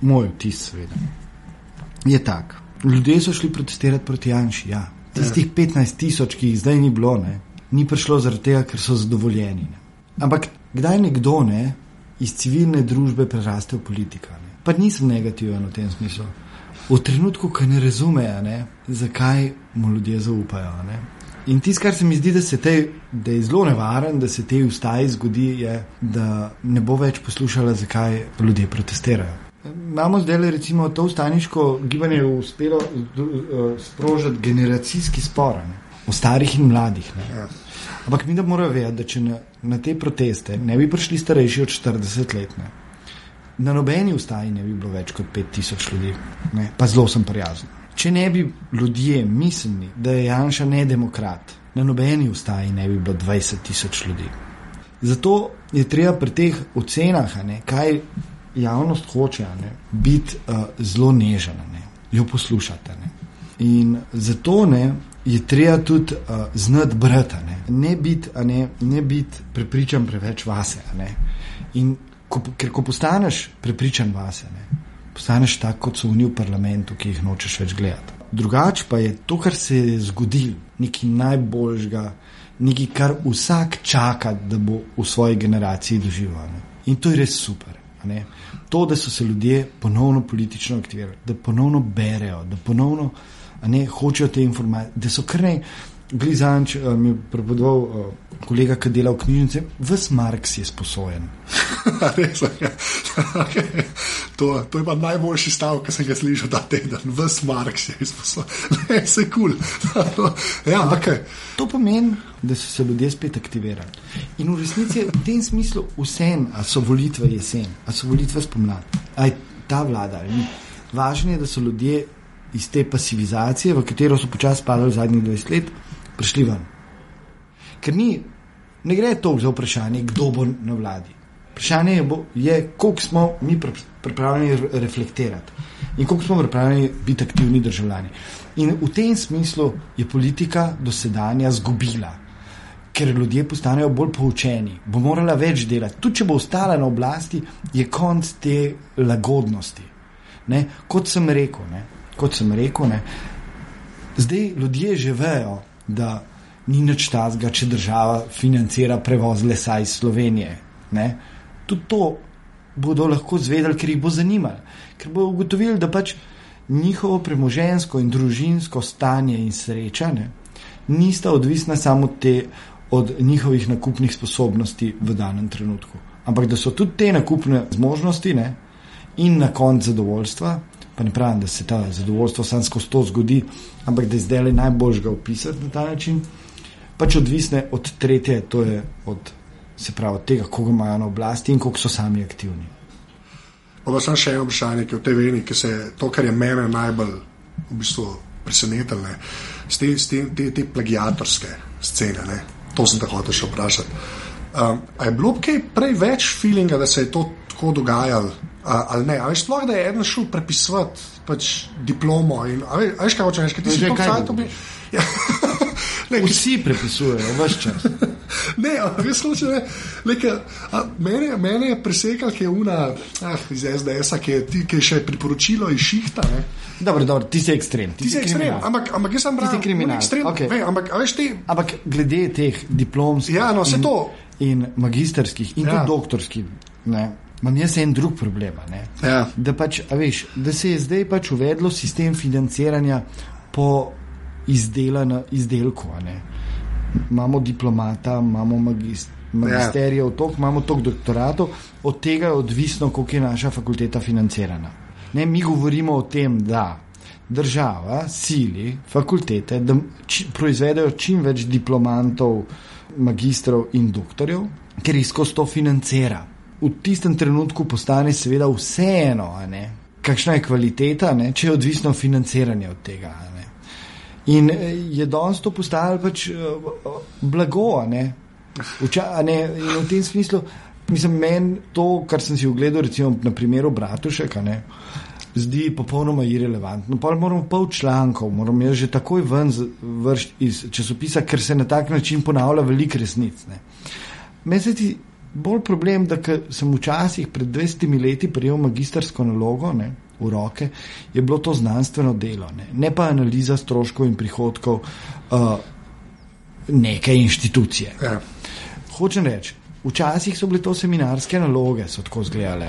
moj vtis, seveda je tak. Ljudje so šli protestirati proti Janšu. Ja. Tistih 15 tisoč, ki jih zdaj ni bilo, ne, ni prišlo zaradi tega, ker so zadovoljeni. Ne. Ampak kdaj nekdo ne, iz civilne družbe preraste v politika? Ne. Pa nisem negativen v tem smislu. V trenutku, ko ne razumejo, ne, zakaj mu ljudje zaupajo. Ne. In tisto, kar se mi zdi, da, te, da je zelo nevaren, da se te ustaji zgodi, je, da ne bo več poslušala, zakaj ljudje protestirajo. Imamo zdaj recimo to ustaniško gibanje uspelo uh, sprožiti generacijski spor o starih in mladih. Ja. Ampak mi da moramo vedeti, da če na, na te proteste ne bi prišli starejši od 40 let, ne, na nobeni ustaji ne bi bilo več kot 5000 ljudi, ne, pa zelo sem prijazen. Če ne bi ljudje mislili, da je Janša nedemokrat, na nobeni ustaji ne bi bilo 20 tisoč ljudi. Zato je treba pri teh ocenah, ne, kaj javnost hoče ne, biti uh, zelo nežena, ne, jo poslušate. Ne. In zato ne, je treba tudi uh, znati brati, ne, ne biti bit prepričan preveč vase. Ne. In ko, ker ko postaneš prepričan vase, ne, postaneš tako, kot so oni v parlamentu, ki jih nočeš več gledati. Drugače pa je to, kar se je zgodilo, nekaj najboljžga, nekaj, kar vsak čaka, da bo v svoji generaciji doživel. In to je res super. Ne? To, da so se ljudje ponovno politično aktivirali, da ponovno berejo, da ponovno ne, hočejo te informacije, da so kar ne. Glizanč uh, mi je prepovedal uh, kolega, ki dela v knjižnici, vse Marks je sposojen. Res je. Ja. okay. to, to je pa najboljši stavek, ki sem ga slišal ta teden. Vse Marks je sposojen. Ne, vse kul. Cool. ja, okay. To pomeni, da so se ljudje spet aktivirali. In v resnici je v tem smislu vse, a so volitve jesen, a so volitve spomladi, a je ta vlada. Važno je, da so ljudje iz te pasivizacije, v katero so počasi padali zadnjih 20 let, prišli ven. Ker ni, ne gre toliko za vprašanje, kdo bo na vladi. Vprašanje je, bo, je koliko smo mi pripravljeni reflektirati in koliko smo pripravljeni biti aktivni državljani. In v tem smislu je politika dosedanja zgubila, ker ljudje postanejo bolj poučeni, bo morala več delati. Tudi če bo ostala na oblasti, je konc te lagodnosti. Ne? Kot sem rekel, ne? kot sem rekel, ne? zdaj ljudje že vejo, da ni nič tazga, če država financira prevoz lesa iz Slovenije. Ne? Tudi to bodo lahko zvedeli, ker jih bo zanimalo, ker bodo ugotovili, da pač njihovo premožensko in družinsko stanje in srečanje nista odvisna samo te, od njihovih nakupnih sposobnosti v danem trenutku. Ampak da so tudi te nakupne zmožnosti ne, in na koncu zadovoljstva, pa ne pravim, da se ta zadovoljstvo sam skozi to zgodi, ampak da je zdaj le najbolj ga opisati na ta način, pač odvisne od tretje, to je od, pravi, tega, koga imajo na oblasti in koliko so sami aktivni. Pa sem še eno vprašanje, ki je v tej veni, ki se to, kar je mene najbolj v bistvu presenetilo, te, te, te, te plagiatorske scene. Ne? To sem tako hotel še vprašati. Um, je bilo kaj prej več feelinga, da se je to tako dogajalo, ali ne? Ali sploh da je eden šel prepisovati pač diplomo? In, ali veš, kaj hočeš, kaj ti že kaj to bi? Ja. Ne, Vsi prepisujejo, vse čas. ne, res ne, leke, mene, mene je presekal, ki je una ah, iz SDS, ki je, ti, ki je še priporočilo iz šihta. Ne. Dobro, dobro, ti si ekstrem. Ti, ti si ekstrem, ampak, ampak jaz sem pravi. Ti si kriminal. Ekstrem, okay. ve, ampak, te... ampak glede teh diplomskih ja, no, in, in magisterskih in ja. tudi doktorskih. Ne. Imam jaz en drug problem. Ja. Da, pač, veš, da se je zdaj pač uvedlo sistem financiranja po izdelku. Imamo diplomata, imamo magist, magisterijev, ja. imamo toliko doktoratov, od tega je odvisno, koliko je naša fakulteta financirana. Ne, mi govorimo o tem, da država sili fakultete, da či, proizvedejo čim več diplomantov, magistrov in doktorjev, ker jih skozi to financira. V tistem trenutku postane seveda vseeno, kakšna je kvaliteta, ne, če je odvisno financiranje od tega. In eh, je danes to postalo pač uh, blago. Ne? Vča, ne? In v tem smislu, mislim, meni to, kar sem si ogledal, recimo na primeru Bratušeka, ne? zdi popolnoma irrelevantno. Pa moramo pol člankov, moramo jaz že takoj ven vršiti iz časopisa, ker se na tak način ponavlja veliko resnic. Meni se ti bolj problem, da sem včasih pred 200 leti prejel magistersko nalogo. Ne? v roke, je bilo to znanstveno delo, ne, ne pa analiza stroškov in prihodkov uh, neke inštitucije. Ja. Hočem reči, včasih so bile to seminarske naloge, so tako zgledale.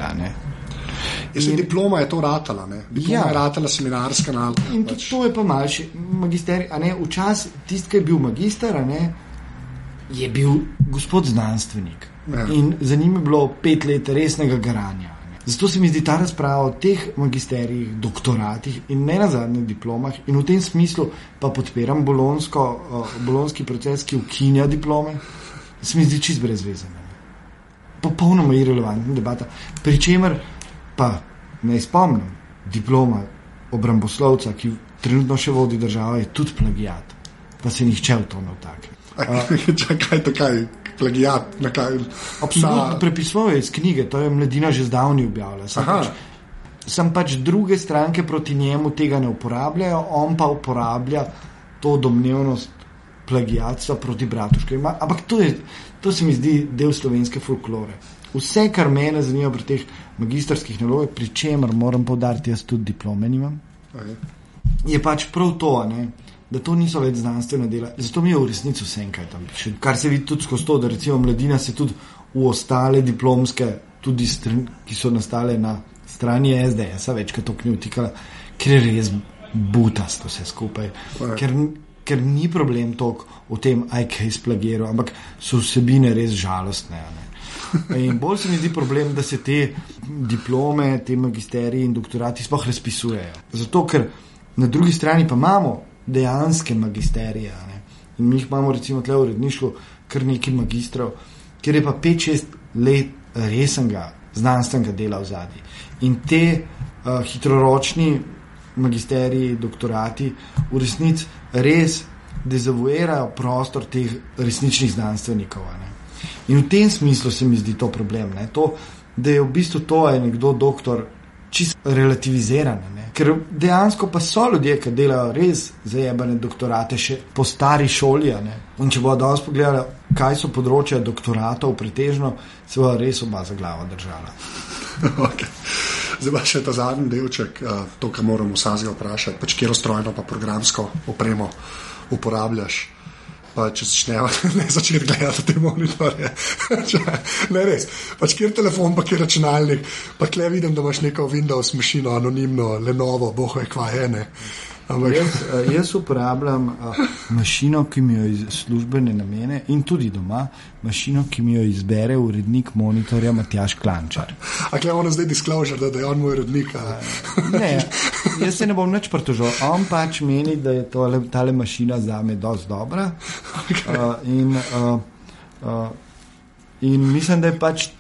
In, diploma je to ratala, ne? diploma ja. je ratala seminarska naloga. In pač. to je pa malši magister. Včasih tisti, ki je bil magister, je bil gospod znanstvenik. Ja. In za njim je bilo pet let resnega garanja. Zato se mi zdi ta razprava o teh magisterijih, doktoratih in ne na zadnjih diplomah, in v tem smislu pa podpiram bolonsko, uh, bolonski proces, ki ukinja diplome, se mi zdi čist brezvezen. Popolnoma irrelevantna debata. Pričemer pa ne spomnim, diploma obramboslovca, ki trenutno še vodi državo, je tudi plagijat, pa se nihče v to ne vtakne. Čakaj, to kaj, plagijat. Absolutno, prepisuje iz knjige, to je mladina že zdavni objavila. Sem pač, sem pač druge stranke proti njemu tega ne uporabljajo, on pa uporablja to domnevnost plagijatstva proti bratuški. Ampak to, je, to se mi zdi del slovenske folklore. Vse, kar mene zanima pri teh magistrskih nalogah, pri čemer moram povdariti, jaz tudi diplome nimam, je pač prav to. Ne? Da to niso več znanstvene dela. Zato mi je v resnici vse enkaj tam. Kar se vidi tudi skozi to, da recimo mladina se tudi v ostale diplomske, tudi stran, ki so nastale na strani SDS, večkrat to knjigo vtikala, ker je res butasto vse skupaj. Ker, ker ni problem toliko v tem, aj kaj splagiral, ampak so vsebine res žalostne. In bolj se mi zdi problem, da se te diplome, te magisterije in doktorati sploh razpisujejo. Zato, ker na drugi strani pa imamo dejanske magisterije. Ne. In mi jih imamo, recimo, tukaj v uredništvu, kar nekaj magistrov, ker je pa 5-6 let resnega znanstvenega dela v zadnji. In te uh, hitroročni magisteriji, doktorati v resnici res dezavuirajo prostor teh resničnih znanstvenikov. Ne. In v tem smislu se mi zdi to problem. To, da je v bistvu to, da je nekdo doktor, čisto relativiziran. Ne. Ker dejansko pa so ljudje, ki delajo res zajebane doktorate, še po stari šoli. In če bodo danes pogledali, kaj so področja doktoratov, pretežno se bo res oba za glavo držala. okay. Zdaj pa še ta zadnji delček, uh, to, kar moramo vsaj vprašati, pač kje strojno pa programsko opremo uporabljaš. Če začneš ne začeti gledati te monitorje. ne res. Pač kjer telefon, pa kjer računalnik, pa kle vidim, da imaš neko Windows mašino, anonimno, le novo, boho je kva ene. Ampak... Jaz, eh, jaz uporabljam uh, mašino, ki mi jo iz službene namene in tudi doma, mašino, ki mi jo izbere urednik monitorja Matjaš Klančar. Ampak je ono zdaj disclosure, da, da je on moj urednik? Ne, jaz se ne bom več pritožil. On pač meni, da je tole, tale mašina za me dosti dobra. Okay. Uh, in, uh, uh, in mislim, da je pač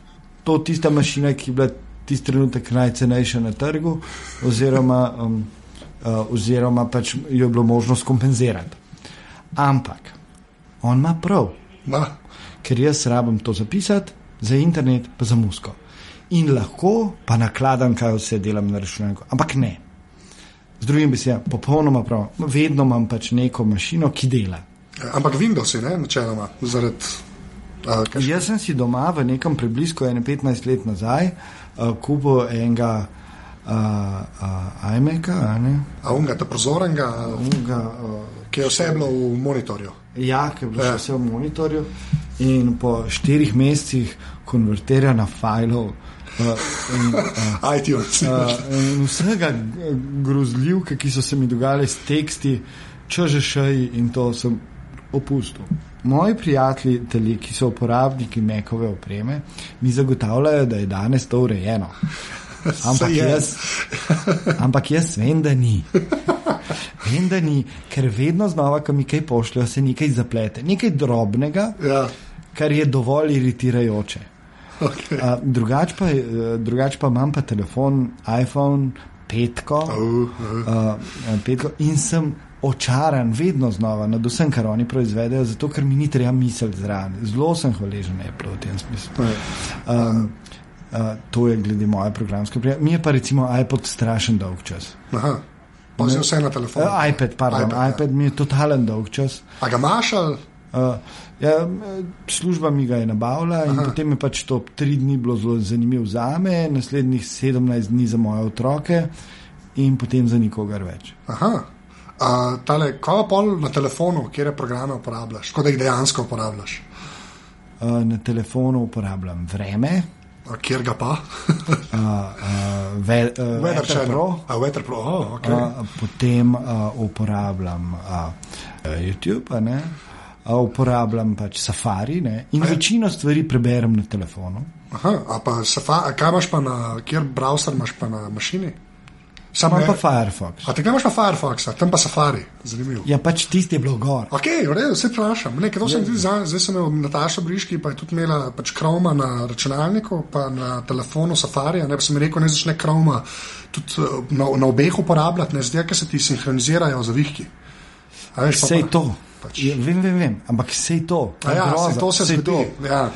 to tista mašina, ki je bila tisti trenutek najcenejša na trgu. Oziroma, um, oziroma pač jo je bilo možno skompenzirati. Ampak on ima prav, Ma. ker jaz rabim to zapisati za internet, pa za musko. In lahko pa nakladam, kaj vse delam na računalniku. Ampak ne. Z drugim besedami, popolnoma prav, vedno imam pač neko mašino, ki dela. Ampak Windows je, ne, načeloma, zaradi. Uh, Jaz sem si doma v nekem prebližku, 15 let nazaj, uh, kupil enega uh, iMac-a. A unga, ta prozorenga, unga, uh, ki je vse bilo v monitorju. Ja, ki je bilo ja. vse v monitorju. In po štirih mesecih konvertira na file. Uh, in, uh, iTunes. Uh, in vsega grozljivke, ki so se mi dogajale s teksti, čeže šej in to sem opustil. Moji prijatelji, ki so uporabniki mekove opreme, mi zagotavljajo, da je danes to urejeno. Ampak jaz, ampak jaz vem, da ni. Vem, da ni, ker vedno znova, ko mi kaj pošljajo, se nekaj zaplete, nekaj drobnega, ja. kar je dovolj iritirajoče. Okay. Uh, drugač, pa, drugač pa imam pa telefon, iPhone, petko, uh, uh. Uh, petko in sem očaran, vedno znova nad vsem, kar oni proizvedejo, zato ker mi ni treba misliti zraven. Zelo sem hvaležen Apple v tem smislu. Um, Uh, to je glede moje programske opreme. Mi je pa recimo iPod strašen dolg čas. Aha. Si vse na telefonu. Uh, iPad, pardon, iPad, iPad ja. mi je totalen dolg čas. A ga imaš ali? Uh, ja, služba mi ga je nabavila in Aha. potem je pač to tri dni bilo zelo zanimivo za me, naslednjih 17 dni za moje otroke in potem za nikogar več. Aha. Uh, tale, kaj pa na telefonu, kje programe uporabljaš, kot da jih dejansko uporabljaš? Uh, na telefonu uporabljam vreme. Kjer ga pa? uh, uh, ve, uh, Weather Pro. A, Weather Pro. Oh, okay. uh, potem uh, uporabljam uh, YouTube, uh, uporabljam pač Safari ne? in Aj. večino stvari preberem na telefonu. Aha, a pa Safari, kaj imaš pa na, kjer browser imaš pa na mašini? Sam pa Firefox. A ti imaš pa Firefox, tam pa Safari, zanimivo. Ja, pač tisti je bil gor. Ok, v redu, se vprašam. Nekaj, to sem tudi zdaj, zdaj sem imel Nataša Briški, pa je tudi imela pač Chroma na računalniku, pa na telefonu Safari, ne pa sem rekel, ne začne Chroma tudi eh, na, na obeh uporabljati, ne zdaj, ker se ti sinhronizirajo zavihki. Vse je to. Pač. Ja, vem, vem, vem, ampak vse je to. Ja, sej to se zgodi. Ja.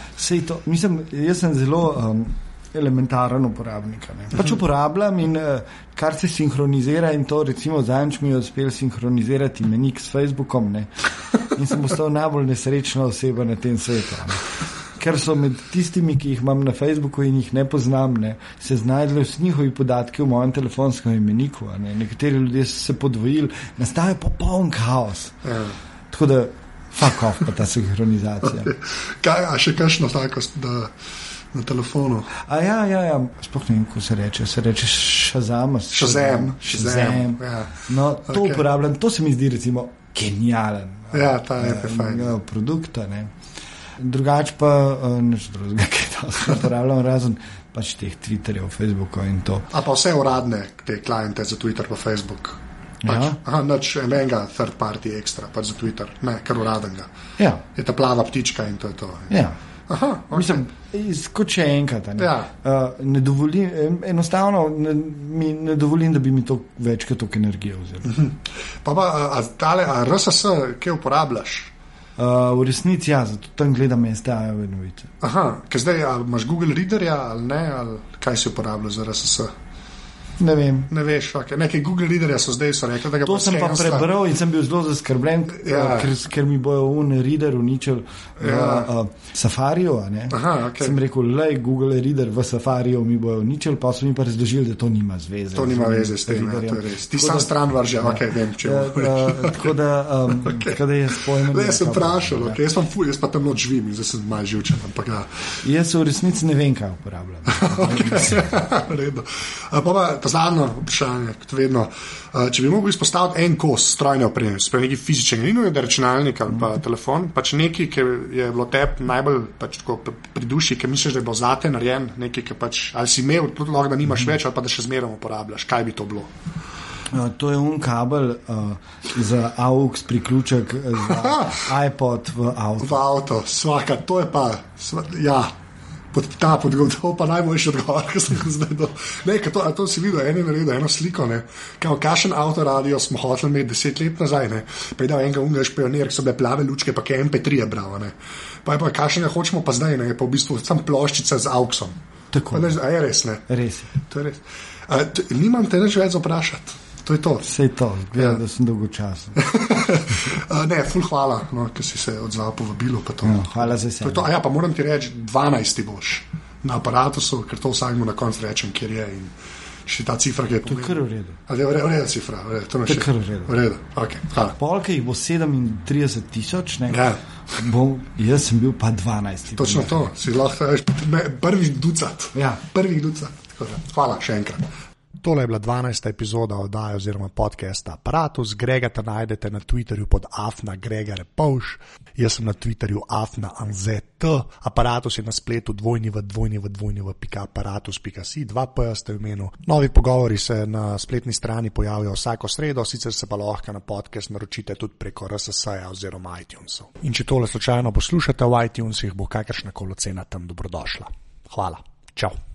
To. Mislim, jaz sem zelo. Um, elementaren uporabnik. Pač uporabljam in uh, kar se sinhronizira, in to recimo zadnjič mi je uspel sinhronizirati menik s Facebookom. Ne? In sem postal najbolj nesrečna oseba na tem svetu. Ne? Ker so med tistimi, ki jih imam na Facebooku in jih ne poznam, ne, se znajdli vsi njihovi podatki v mojem telefonskem imeniku. Ne. Nekateri ljudje so se podvojili, nastaja popoln kaos. Ja. Tako da, fuck off, pa ta sinhronizacija. Kaj, a še kakšno tako, da na telefonu. A ja, ja, ja. sploh ne vem, kako se reče. Se reče šazam. Šazam. šazam. Ja. No, to okay. uporabljam, to se mi zdi recimo genijalen. Ja, ta je pa fajn. Produkt. Drugač pa nič drugega, kaj to uporabljam, razen pač teh Twitterjev, Facebookov in to. A pa vse uradne te kliente za Twitter pa Facebook. Pač, ja. Aha, noč enega third party ekstra, pač za Twitter, ne, kar uradnega. Ja. Je ta plava ptička in to je to. Ja. Aha, okay. Mislim, kot še enkrat. Ne, Ja. uh, ne dovolim, em, enostavno ne, mi ne dovolim, da bi mi to večkrat toliko energije vzel. Pa pa, a, tale, a RSS, kaj uporabljaš? Uh, v resnici, ja, zato tam gledam STA-jeve novice. Aha, ker zdaj ali imaš Google Readerja ali ne, ali kaj si uporabljal za RSS? Ne vem. Ne veš, okay. nekaj Google Readerja so zdaj so rekli, da ga To bodo sem pa prebral in sem bil zelo zaskrbljen, Ja. ja. ker, ker mi bojo un reader uničili v Ja. ja. uh, Safariju. a ne. Aha, okej. Sem rekel, le Google reader v Safariju mi bojo uničili, pa so mi pa razložili, da to nima zveze. To nima veze s tem, ja, to je res. Ti sam stran vrže, ja. ok, vem, če Ja, bo. uh, tako da, um, okay. tako da jaz pojmem. Le, jaz sem vprašal, okay. jaz, sem ful, jaz pa tam noč živim in zdaj sem malo živčen. Ampak, ja. Jaz v resnici ne vem, kaj uporabljam. V redu. A, Pa pa zadnje vprašanje, kot vedno. A, Če bi mogel izpostaviti en kos strojne opreme, sploh neki fizičen, ni nujno, da je računalnik ali pa telefon, pač nekaj, ki je bilo tebi najbolj pač tako pri- duši, ki misliš, da je bilo zate narejen, nekaj, ki pač ali si imel, tudi lahko da nimaš več, ali pa da še zmeraj uporabljaš. Kaj bi to bilo? Uh, to je un kabel uh, za AUX priključek za iPod v avtu. V avto, svaka, to je pa, sva, ja. Pod, ta podgovor, to pa najboljši odgovor, ki sem ga zdaj dal. Ne, to, a to si videl, en je naredil eno sliko, ne. Kao, kakšen avtoradio smo hoteli imeti deset let nazaj, ne. Pa je dal enega ungariš pionir, ki so bile plave lučke, pa je MP3 je bral, ne. Pa je pa kakšnega hočemo pa zdaj, ne, pa v bistvu sam ploščica z auksom. Tako. Pa, ne, a je res, ne. Res. To je res. A, t, nimam te nič več vprašati. To je to. Vse to, gleda, Ja. da sem dolgočasen. Ne, ful hvala, no, ker si se odzval po vabilu. To. Ja, hvala za je vse. ja, pa moram ti reči, 12 boš na aparatu, ker to vsakmu na koncu rečem, kjer je. In še ta cifra, ki je To je kar v redu. A je v redu, v redu cifra, v redu, to je naše. kar v redu. V redu, ok, hvala. Polka jih bo 37 tisoč, ne? Ja. Bom, jaz sem bil pa 12. Točno to, si lahko veš, me- prvih ducat. Ja. Prvih ducat. Hvala še enkrat. Tole je bila 12. epizoda oddaje oziroma podcasta Apparatus. Grega te najdete na Twitterju pod Afna Gregor Povš, jaz sem na Twitterju Afna Anzet. Apparatus je na spletu dvojni v dvojni v dvojni v pika aparatus.si, dva P ste v imenu. Novi pogovori se na spletni strani pojavijo vsako sredo, sicer se pa lahko na podcast naročite tudi preko RSS-ja oziroma iTunesov. In če tole slučajno poslušate v iTunesih, bo kakršna koli cena tam dobrodošla. Hvala. Čau.